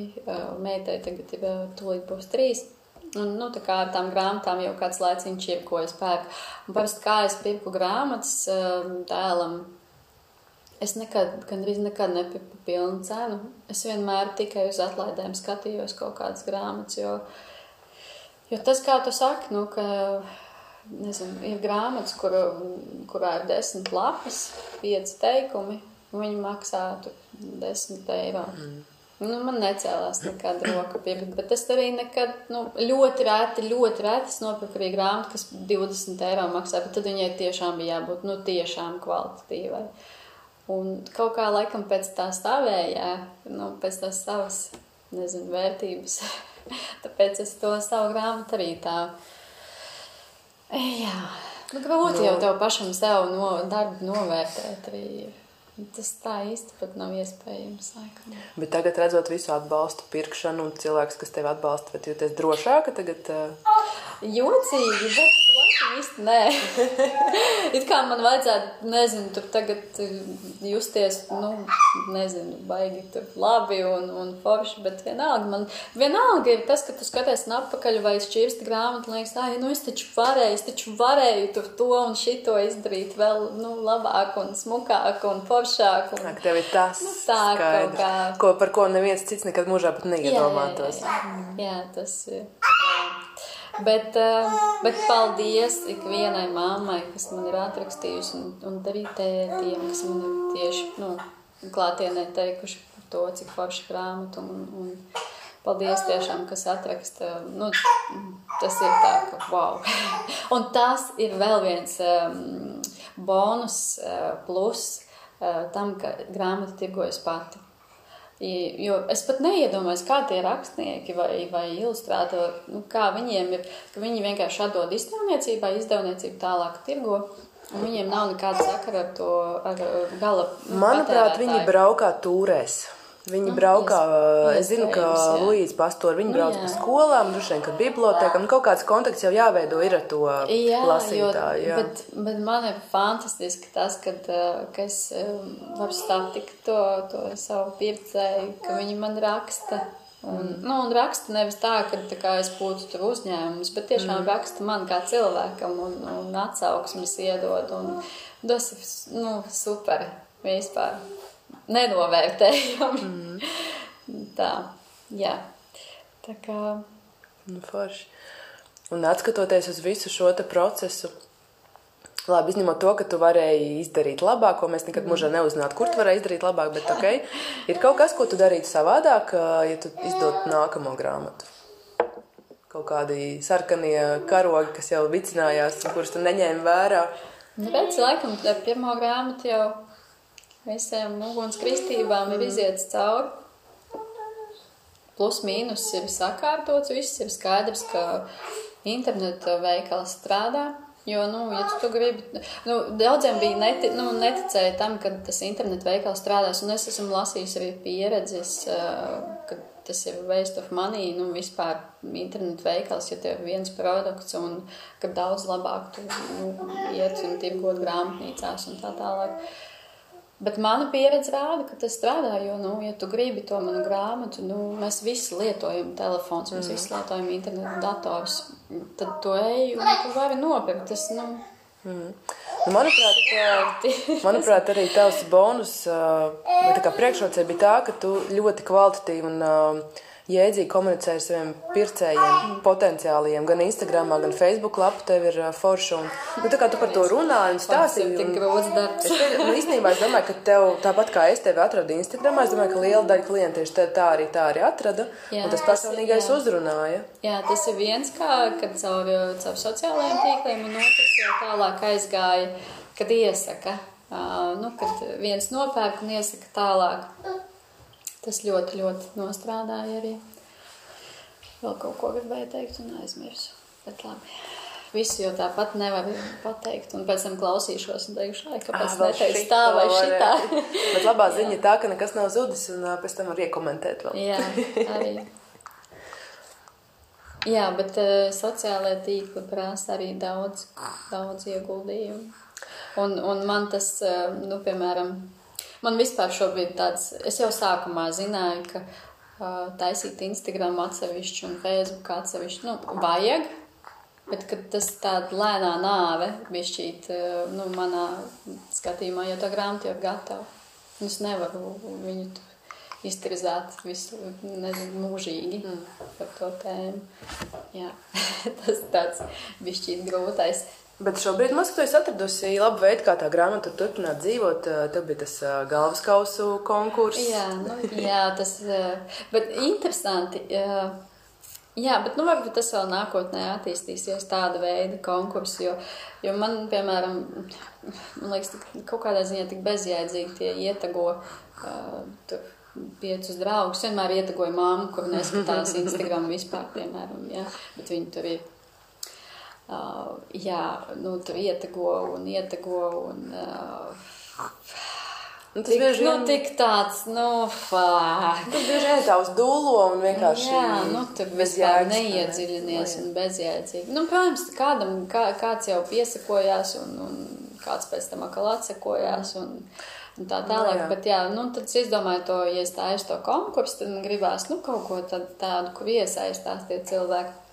meitai tagad ir tūlīt būs trīs. Un, nu, tā kā ar tām grāmatām jau kāds laiciņš ir, ko es pērku. Un parasti kā es pirku grāmatas um, tēlam, es nekad, gandrīz nekad nepirku pilnu cenu. Es vienmēr tikai uz atlaidēm skatījos kaut kādas grāmatas, jo, jo tas, kā tu saki, nu, ka, nezinu, ir grāmatas, kur, kurā ir desmit lapas, pieci teikumi, un viņi maksātu desmit eiro. Mm. Nu, man necēlās nekāda roka pirkt, bet es arī nekad, nu, ļoti rēti, ļoti rēti nopirku arī grāmatu, kas 20 eiro maksā, bet tad viņai tiešām bija jābūt, nu, tiešām kvalitatīvai. Un kaut kā laikam pēc tā stāvējā, nu, pēc tās savas, nezinu, vērtības, tāpēc es to savu grāmatu arī tā, jā, nu, grūti no. jau tev pašam sev no, darbu novērtēt arī. Tas tā īsti pat nav iespējams. Laikam. Bet tagad, redzot visu atbalstu, pirkšanu un cilvēkus, kas tevi atbalsta, vai jūties drošāka tagad? Uh... Jocīgi, bet īsti nē. It kā man vajadzētu, nezinu, tur tagad justies, nu, nezinu, baigi tur labi un, un forši, bet vienalga man, vienalga ir tas, ka tu skaties atpakaļ vai šķirsti grāmatu, liekas, ai, nu es taču varēju, es taču varēju tur to un šito izdarīt vēl, nu, labāk un smukāk un foršāk. Un, Ak, tev ir tas, nu, tā skaidrs, kā. Ko, par ko neviens cits nekad mūžā pat neiedomātos. Jā, jā, jā. jā tas ir. Jā. Bet, eh, bet paldies ikvienai mammai, kas man ir atrakstījusi, un, un arī tētiem, kas man ir tieši nu, klātienē teikuši par to, cik forša grāmata. Un, un paldies tiešām, kas atraksta. Nu, tas ir tā, ka wow. un tas ir vēl viens um, bonus uh, plus uh, tam, ka grāmata tirgojas pati. Jo es pat neiedomājos, kā tie rakstnieki vai, vai ilustrātori, nu, kā viņiem ir, ka viņi vienkārši atdod izdevniecībai, izdevniecība tālāk tirgo. Viņiem nav nekāda sakara ar to ar gala. Manuprāt, viņi braukā tūrēs. Viņi nu, braukā, es zinu, ka Luīza pastori, viņi brauc nu, pa skolām, droši vien, ka bibliotēkam, nu, kaut kāds kontakts jau jāveido ir ar to jā, lasītāju. Jā. Bet, bet man ir fantastiski tas, kad, ka es varu stāstīt to, to savu pircēju, ka viņi man raksta. Un, nu, un raksta nevis tā, ka tā kā es būtu tur uzņēmums, bet tiešām mm. raksta man kā cilvēkam un, un atsauksmes iedod. Un, tas ir nu, super vispār nenovērtējam. Mm. Tā, jā. Tā kā. Nu, forši. Un atskatoties uz visu šo procesu, labi, izņemot to, ka tu varēji izdarīt labāk, ko mēs nekad mm. mūžā neuzzinātu, kur tu varēji izdarīt labāk, bet okay, ir kaut kas, ko tu darītu savādāk, ja tu izdotu nākamo grāmatu. Kaut kādi sarkanie karogi, kas jau vicinājās, kurus tu neņēmi vērā. Redz, laikam, pirmā grāmata jau visiem ugunskristībām ir iziets cauri. Plus mīnus ir sakārtots, viss ir skaidrs, ka interneta veikals strādā. Jo, nu, ja tu gribi, nu, daudziem bija neti, nu, neticēja tam, ka tas internetu veikals strādās, un es esmu lasījis arī pieredzes, ka tas ir waste of money, nu, vispār internetu veikals, ja tev ir viens produkts, un ka daudz labāk tu nu, iet un tirgot grāmatnīcās un tā tālāk. Uh, Bet mana pieredze rāda, ka tas strādā. Jo, nu, ja tu gribi to manu grāmatu, nu, mēs visi lietojam telefons, mēs mm. visi lietojam internetu dators. Tad tu ej un tu vari nopirkt. Tas, nu, mm. Nu, manuprāt, manuprāt, arī tavs bonus priekšrocība bija tā, ka tu ļoti kvalitatīvi un uh, jēdzīgi komunicē ar saviem pircējiem, potenciāliem, gan Instagram, gan Facebook lapu tev ir forša. Un, nu, tā kā tu par to runāji un stāstīji. Tas ir tik grūts darbs. Es, nu, īstenībā es domāju, ka tev, tāpat kā es tevi atradu Instagramā, es domāju, ka liela daļa klientu tieši te, tā arī, tā arī atrada. Jā, un tas personīgais jā. uzrunāja. Jā, tas ir viens, kā, kad caur, caur sociālajiem tīkliem un otrs jau tālāk aizgāja, kad iesaka. Uh, nu, kad viens nopērk un iesaka tālāk. Tas ļoti, ļoti nostrādāja arī. Vēl kaut ko gribēju teikt un aizmirsu. Bet labi. Visu jau tāpat nevar pateikt, un pēc tam klausīšos un teikšu, ai, kāpēc ah, neteicu tā vai šitā. Bet labā ziņa tā, ka nekas nav zudis, un pēc tam var iekomentēt vēl. Jā, arī. Jā, bet uh, sociālajā tīkla prasa arī daudz, daudz ieguldījumu. Un, un man tas, uh, nu, piemēram, Man vispār šobrīd tāds, es jau sākumā zināju, ka uh, taisīt Instagram atsevišķu un Facebook atsevišķu, nu, vajag, bet tas tāda lēnā nāve bišķīt, uh, nu, manā skatījumā, jo tā grāmata jau ir gatava. Es nevaru viņu iztirzāt visu, nezinu, mūžīgi mm. par to tēmu. Jā, tas tāds bišķīt grūtais Bet šobrīd man liekas, ka atradusi labu veidu, kā tā grāmata turpināt dzīvot. Tev bija tas galvas kausu konkurss. Jā, nu, jā, tas bet interesanti. Jā, bet nu, varbūt tas vēl nākotnē attīstīsies tāda veida konkursi, jo, jo man, piemēram, man liekas, kaut kādā ziņā tik bezjēdzīgi tie ietago uh, tur piecus draugus. Vienmēr ietagoju māmu, kur neskatās Instagram vispār, piemēram, jā, bet viņi tur ir Uh, jā, nu, tur ietego un ietego. Un, uh, Nu, tas bieži vien nu, tik tāds, nu, fāk. Tas bieži vien tā uz dūlo un vienkārši. Jā, nu, tur vispār neiedziļinies ne? un bezjēdzīgi. Nu, protams, kādam, kā, kāds jau piesakojās un, un kāds pēc tam atkal atsakojās un, un tā tālāk. No, jā. Bet, jā, nu, tad es izdomāju to, ja es tā aiz to konkursu, tad man gribās, nu, kaut ko tādu, kur iesaistās tie cilvēki.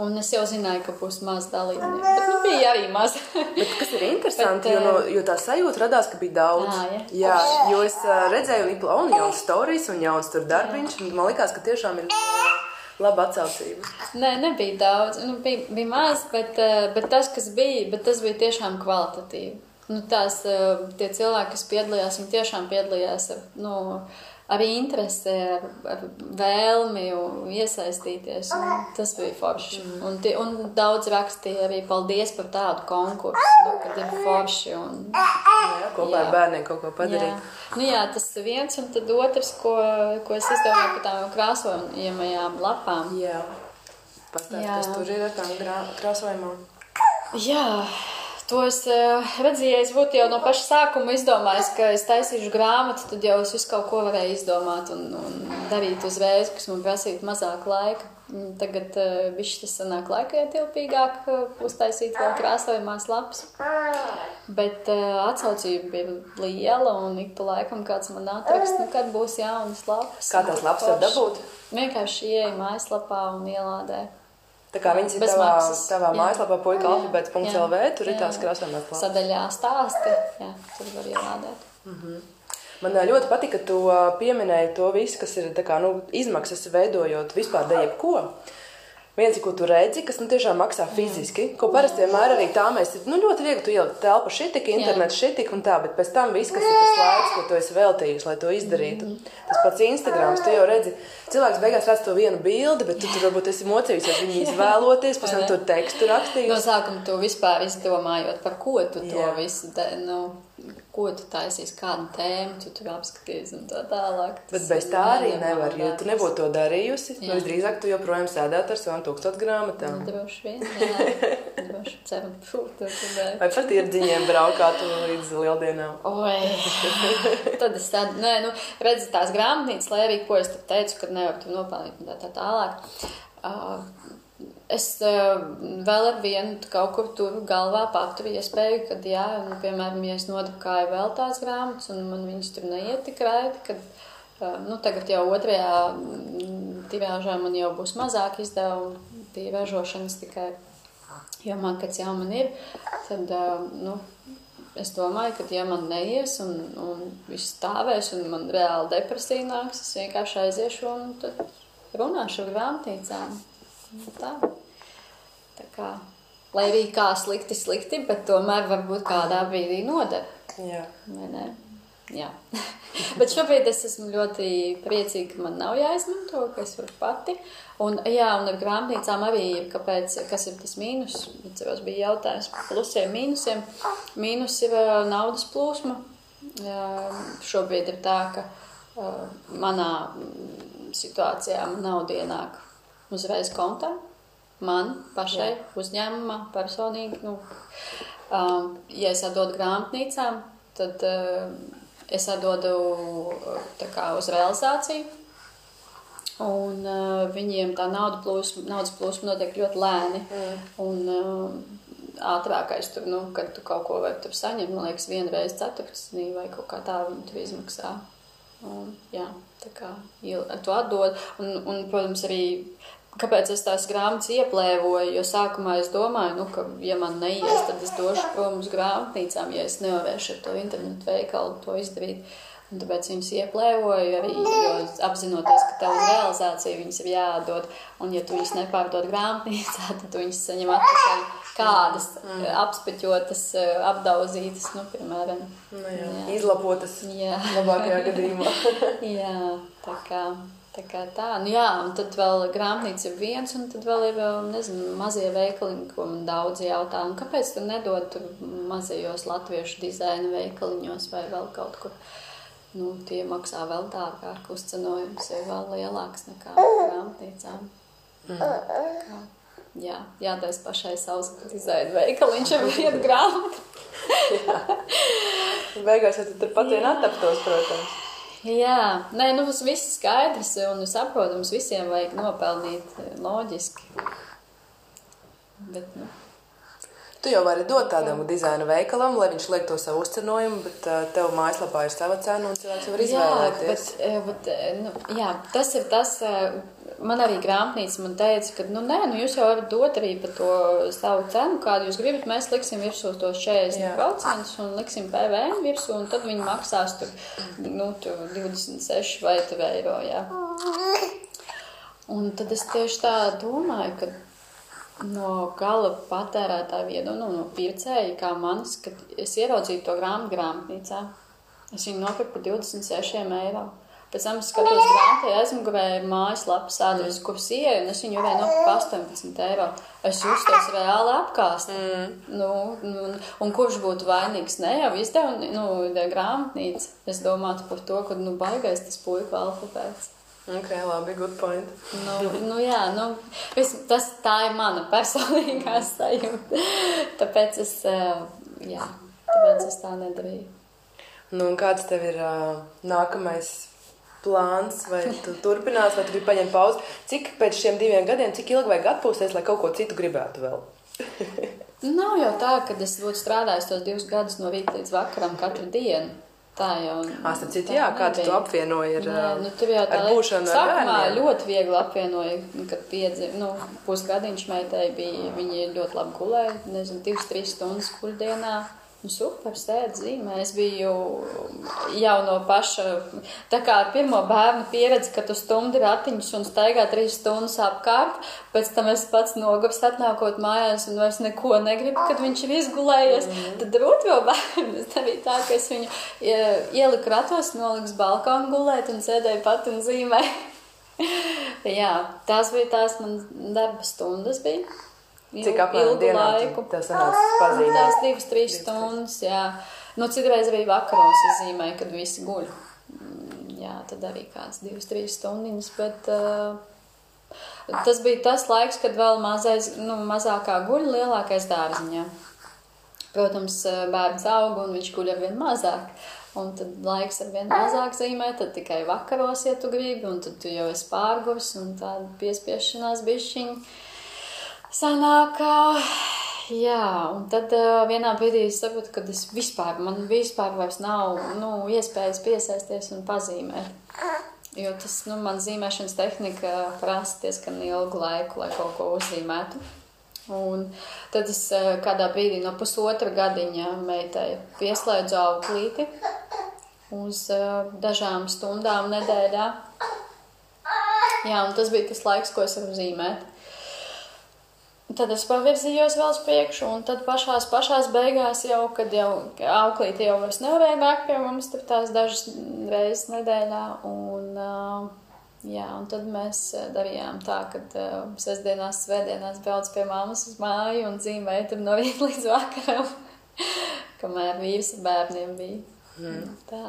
Un es jau zināju, ka būs maz dalībnieku. Bet nu, bija arī maz. Bet, kas ir interesanti, bet, jo, no, jo tā sajūta radās, ka bija daudz. À, ja? Jā, jo es uh, redzēju Liplonu jaunas stāstus un jauns tur darbiņš. Man liekas, ka tiešām ir laba atsaucība. Nē, nebija daudz. Nu, bija, bija maz, bet, bet tas, kas bija, bet tas bija tiešām kvalitatīvi. Nu, tās, tie cilvēki, kas piedalījās, viņi tiešām piedalījās nu, arī interesi, ar, ar vēlmi iesaistīties. Tas bija forši. Mm. Un, tie, un daudz rakstīja arī paldies par tādu konkursu, nu, kad ir forši. Un, jā, kopā jā. ar bērniem kaut ko padarīt. Jā. Nu, jā, tas ir viens, un tad otrs, ko, ko es izdomāju par tām krāsojamajām lapām. Jā. Pastāst, kas tur ir ar tām krāsojumām. Jā, To es uh, redzēju, es būtu jau no paša sākuma izdomājis, ka es taisīšu grāmatu, tad jau es visu kaut ko varēju izdomāt un, un darīt uzreiz, kas man prasītu mazāk laika. Tagad uh, viss tas sanāk laika ietilpīgāk, uh, uztaisīt vēl krāsojumās lapas. Bet atsaucība bija liela un ik pa laikam kāds man atrakst, nu kad būs jaunas lapas. Kā tās lapas var dabūt? Vienkārši ieeja mājaslapā un ielādē. Tā kā viņas ir tavā, maksas, tavā mājaslapā, puika alfabēts.lv, tur jā. ir tās krāsojumās lapas. Sadaļā stāsti, jā, tur var ielādēt. Mm -hmm. Man ļoti patika, ka tu pieminēji to visu, kas ir kā, nu, izmaksas veidojot vispār jebko. Viens, ko tu redzi, kas nu, tiešām maksā fiziski, ko parasti vienmēr arī tā mēs nu, ļoti viegli ielikt telpu šī tik, internets šī tik un tā, bet pēc tam viss, kas ir tas laiks, ko tu esi veltījis, lai to izdarītu. Mm -hmm. Tas pats Instagrams, tu jau redzi, cilvēks beigās redz to vienu bildi, bet tu tur varbūt esi mocījusies viņu izvēloties, pēc tam tur tekstu rakstījis. No sākuma tu vispār izdomājot, par ko tu to Jā. visu, de, nu, ko tu taisīsi, kādu tēmu tu tur apskatīsi un tā tālāk. Tas Bet bez tā arī nevar, jo tu nebūtu to darījusi. Nu, visdrīzāk tu joprojām sēdētu ar savām tūkstot grāmatām. Nu, droši vien, jā. droši ceram, fū, tu tur Vai pat tirdziņiem braukātu līdz lieldienām? Oi, tad es tādu, nē, nu, redzi tās grāmatnīcas, lai arī, ko es teicu, kad nevar tu nopelnīt un tā, tā tālāk. Uh, es uh, vēl ar vienu kaut kur tur galvā paturu iespēju, kad, jā, nu, piemēram, ja es nodrukāju vēl tās grāmatas un man viņas tur neiet tik raiti, kad, uh, nu, tagad jau otrajā mm, tirāžā man jau būs mazāk izdevumu, tie ražošanas tikai, jo makets jau man ir, tad, uh, nu, es domāju, ka, ja man neies un, un viss stāvēs un man reāli depresija nāks, es vienkārši aiziešu un runāšu ar grāmatnīcām. Tā. Tā kā, lai arī kā slikti, slikti, bet tomēr varbūt kādā brīdī noder. Jā. Jā. bet šobrīd es esmu ļoti priecīga, ka man nav jāizmanto, ka es varu pati. Un, jā, un ar grāmatnīcām arī ir, kāpēc, kas ir tas mīnus. Atceros, bija jautājums par plusiem, mīnusiem. Mīnus ir uh, naudas plūsma. Uh, šobrīd ir tā, ka uh, manā situācijā man nauda ienāk uzreiz kontā. Man pašai, Jā. uzņēmumā, personīgi. Nu, um, ja es atdodu grāmatnīcām, tad uh, es atdodu kā, uz realizāciju. Un uh, viņiem tā nauda plūsma, naudas plūsma notiek ļoti lēni. Mm. Un, uh, ātrākais tur, nu, kad tu kaut ko vari saņemt, man liekas, vienu reizi ceturksnī vai kaut kā tā viņi tur izmaksā. Un, jā, tā kā tu atdod. Un, un, protams, arī Kāpēc es tās grāmatas ieplēvoju? Jo sākumā es domāju, nu, ka, ja man neies, tad es došu prom uz grāmatnīcām, ja es nevarēšu ar to internetu veikalu to izdarīt. Un tāpēc viņas ieplēvoju arī, jo apzinoties, ka tev uz realizāciju viņas ir jāatdod. Un, ja tu viņas nepārdod grāmatnīcā, tad tu viņas saņem atpakaļ kādas mm. apspeķotas, apdauzītas, nu, piemēram. Nu, jā. Jā. Izlabotas. Jā. Labākajā gadījumā. jā, tā kā. Tā kā tā, nu jā, un tad vēl grāmatnīca ir viens, un tad vēl ir, nezinu, mazie veikaliņi, ko man daudz jautā, un kāpēc tu nedod tur mazajos latviešu dizaina veikaliņos vai vēl kaut kur? Nu, tie maksā vēl dārgāk, uzcenojums ir vēl lielāks nekā grāmatnīcām. Mm. Kā, jā, jātais pašai savs dizaina veikaliņš ar vienu grāmatu. Beigās jau tur pat vien attaptos, protams. Jā, nē, nu tas viss skaidrs un saprotams, visiem vajag nopelnīt loģiski. Bet, nu. Tu jau vari dot tādam dizaina veikalam, lai viņš liek to savu uzcenojumu, bet uh, tev mājaslapā ir sava cena un cilvēks var izvēlēties. Jā, bet, bet, nu, jā, tas ir tas, man arī grāmatnīca man teica, ka, nu, nē, nu, jūs jau varat dot arī par to savu cenu, kādu jūs gribat. Mēs liksim virsū tos 40% Jā. un liksim PVN virsū, un tad viņi maksās tur, nu, tur 26 vai tur eiro, jā. Un tad es tieši tā domāju, ka no gala patērētāja viedokļa, nu, no pircēja, kā manis, kad es ieraudzīju to grāmatu grāmatnīcā, es viņu nopirku par 26 eiro. Pēc tam es skatos grāmatā, aizmugurē mājaslapas adresi, kuras ieeju, un es viņu varēju nopirkt par 18 eiro. Es justos reāli apkāst. Mm. Nu, nu, un kurš būtu vainīgs? Ne jau izdeva nu, grāmatnīca. Es domātu par to, ka nu, baigais tas puiku alfabēts. Ok, labi, good point. Nu, nu jā, nu, vis, tas, tā ir mana personīgā sajūta. Tāpēc es, jā, tāpēc es tā nedarīju. Nu, kāds tev ir uh, nākamais plāns, vai tu turpinās, vai tu gribi paņemt pauzi. Cik pēc šiem diviem gadiem, cik ilgi vajag atpūsties, lai kaut ko citu gribētu vēl? Nav jau tā, ka es būtu strādājis tos divus gadus no rīta līdz vakaram katru dienu. Tā jau ir. Āstam citu, jā, kā tu apvienoji ar, Nē, nu, jau tā ar būšanu ar sākumā bērniem. ļoti viegli apvienoja, kad piedzi, nu, pusgadiņš meitai bija, viņi ļoti labi gulēja, nezinu, divas, trīs stundas kuļdienā. Nu, super, sēdi zīmē. Es biju jau no paša, tā kā pirmo bērnu pieredzi, ka tu stumdi ratiņus un staigā trīs stundas apkārt. Pēc tam es pats nogurs atnākot mājās un vairs neko negribu, kad viņš ir izgulējies. Mm -hmm. Tad ar otro bērnu es darīju tā, ka es viņu ieliku ratos, noliku balkonu gulēt un sēdēju pat un zīmēju. Jā, tās bija tās manas darba stundas. Bija. Cik apmēram dienā laiku. tev sanāca pazīmēt? Tās divas, trīs stundas, jā. Nu, citreiz arī vakaros es zīmēju, kad visi guļ. Mm, Jā, tad arī kāds divas, trīs stundiņas, bet uh, tas bija tas laiks, kad vēl mazais, nu, mazākā guļ, lielākais dārziņā. Protams, uh, bērns aug un viņš guļ ar vien mazāk. Un tad laiks ar vien mazāk zīmē, tad tikai vakaros, ja tu gribi, un tad tu jau esi pārgurs un tāda piespiešanās bišķiņa sanāk, jā, un tad uh, vienā brīdī es saprotu, ka es vispār, man vispār vairs nav, nu, iespējas piesaisties un pazīmēt. Jo tas, nu, man zīmēšanas tehnika prasa diezgan ilgu laiku, lai kaut ko uzzīmētu. Un tad es uh, kādā brīdī no pusotra gadiņa meitai pieslēdzu auklīti uz uh, dažām stundām nedēļā. Jā, un tas bija tas laiks, ko es varu zīmēt. Tad es pavirzījos vēl uz priekšu, un tad pašās, pašās beigās, jau, kad jau auklīte jau vairs nevarēja nākt pie mums, tur tās dažas reizes nedēļā. Un, uh, jā, un tad mēs darījām tā, ka uh, sestdienās, svētdienās brauc pie mammas uz māju un zīmēja tur no rīta līdz vakaram, kamēr vīrs ar bērniem bija. Mm. Tā.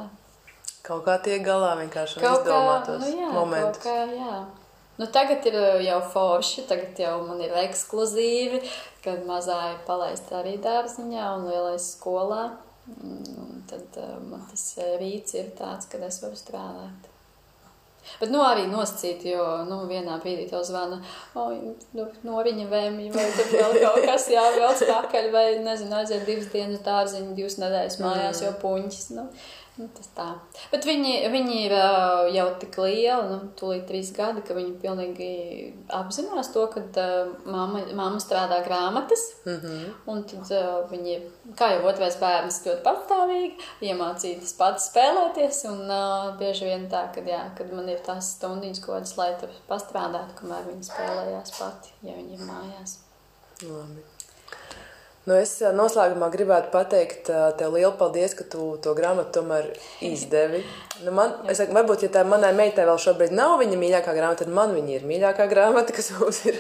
Kaut kā tiek galā vienkārši ar izdomātos nu jā, momentus. kaut kā, jā. Nu, tagad ir jau forši, tagad jau man ir ekskluzīvi, kad mazā ir palaista arī dārziņā un lielais skolā. Un tad uh, man tas uh, rīts ir tāds, kad es varu strādāt. Bet, nu, arī nosacīt, jo, nu, vienā brīdī tev zvana, o, nu, no viņa vēmja, vai tur vēl kaut kas jāvelc pakaļ, vai, nezinu, aiziet divas dienas dārziņu, divas nedēļas mājās, jo puņķis, nu, Nu, tas tā. Bet viņi, viņi ir jau tik lieli, nu, tūlīt trīs gadi, ka viņi pilnīgi apzinās to, ka uh, mamma, mamma strādā grāmatas. Mm -hmm. Un tad uh, viņi, kā jau otrais bērns, ļoti patstāvīgi iemācītas pats spēlēties. Un uh, bieži vien tā, kad, jā, kad man ir tās stundiņas, ko es lai tur pastrādātu, kamēr viņi spēlējās pati, ja viņi ir mājās. Labi. Nu, es ā, noslēgumā gribētu pateikt ā, tev lielu paldies, ka tu to grāmatu tomēr izdevi. Nu, man, es saku, varbūt, ja tā manai meitai vēl šobrīd nav viņa mīļākā grāmata, tad man viņa ir mīļākā grāmata, kas mums ir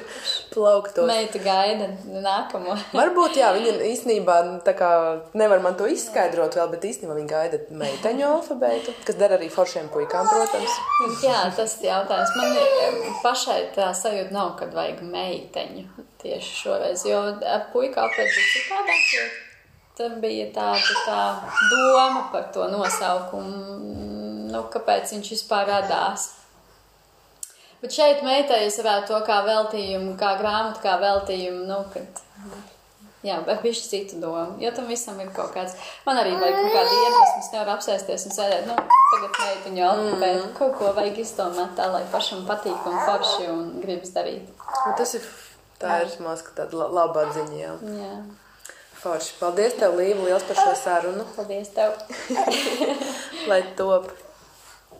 plauktos. Meita gaida nākamo. Varbūt, jā, viņa īstenībā nu, kā nevar man to izskaidrot vēl, bet īstenībā viņa gaida meiteņu alfabētu, kas dara arī foršiem puikām, protams. Jā, tas ir jautājums. Man ir, pašai tā sajūta nav, kad vajag meiteņu tieši šoreiz, jo puiku apēc bija citādāk, jo tam bija tāda tā doma par to nosaukumu, nu, kāpēc viņš vispār radās. Bet šeit meitai es varētu to kā veltījumu, kā grāmatu, kā veltījumu, nu, kad, jā, bet bišķi citu domu, jo tam visam ir kaut kāds, man arī vajag kaut kādu iedvesmu, es nevaru apsēsties un sēdēt, nu, tagad meitiņu alfabētu, mm. kaut ko vajag izdomāt tā, lai pašam patīk un forši un gribas darīt. Un tas ir, tā ir mazka tāda la- laba ziņa, jā. Jā, Forši. Paldies tev, Līva, liels par šo sarunu, paldies tev! lai top.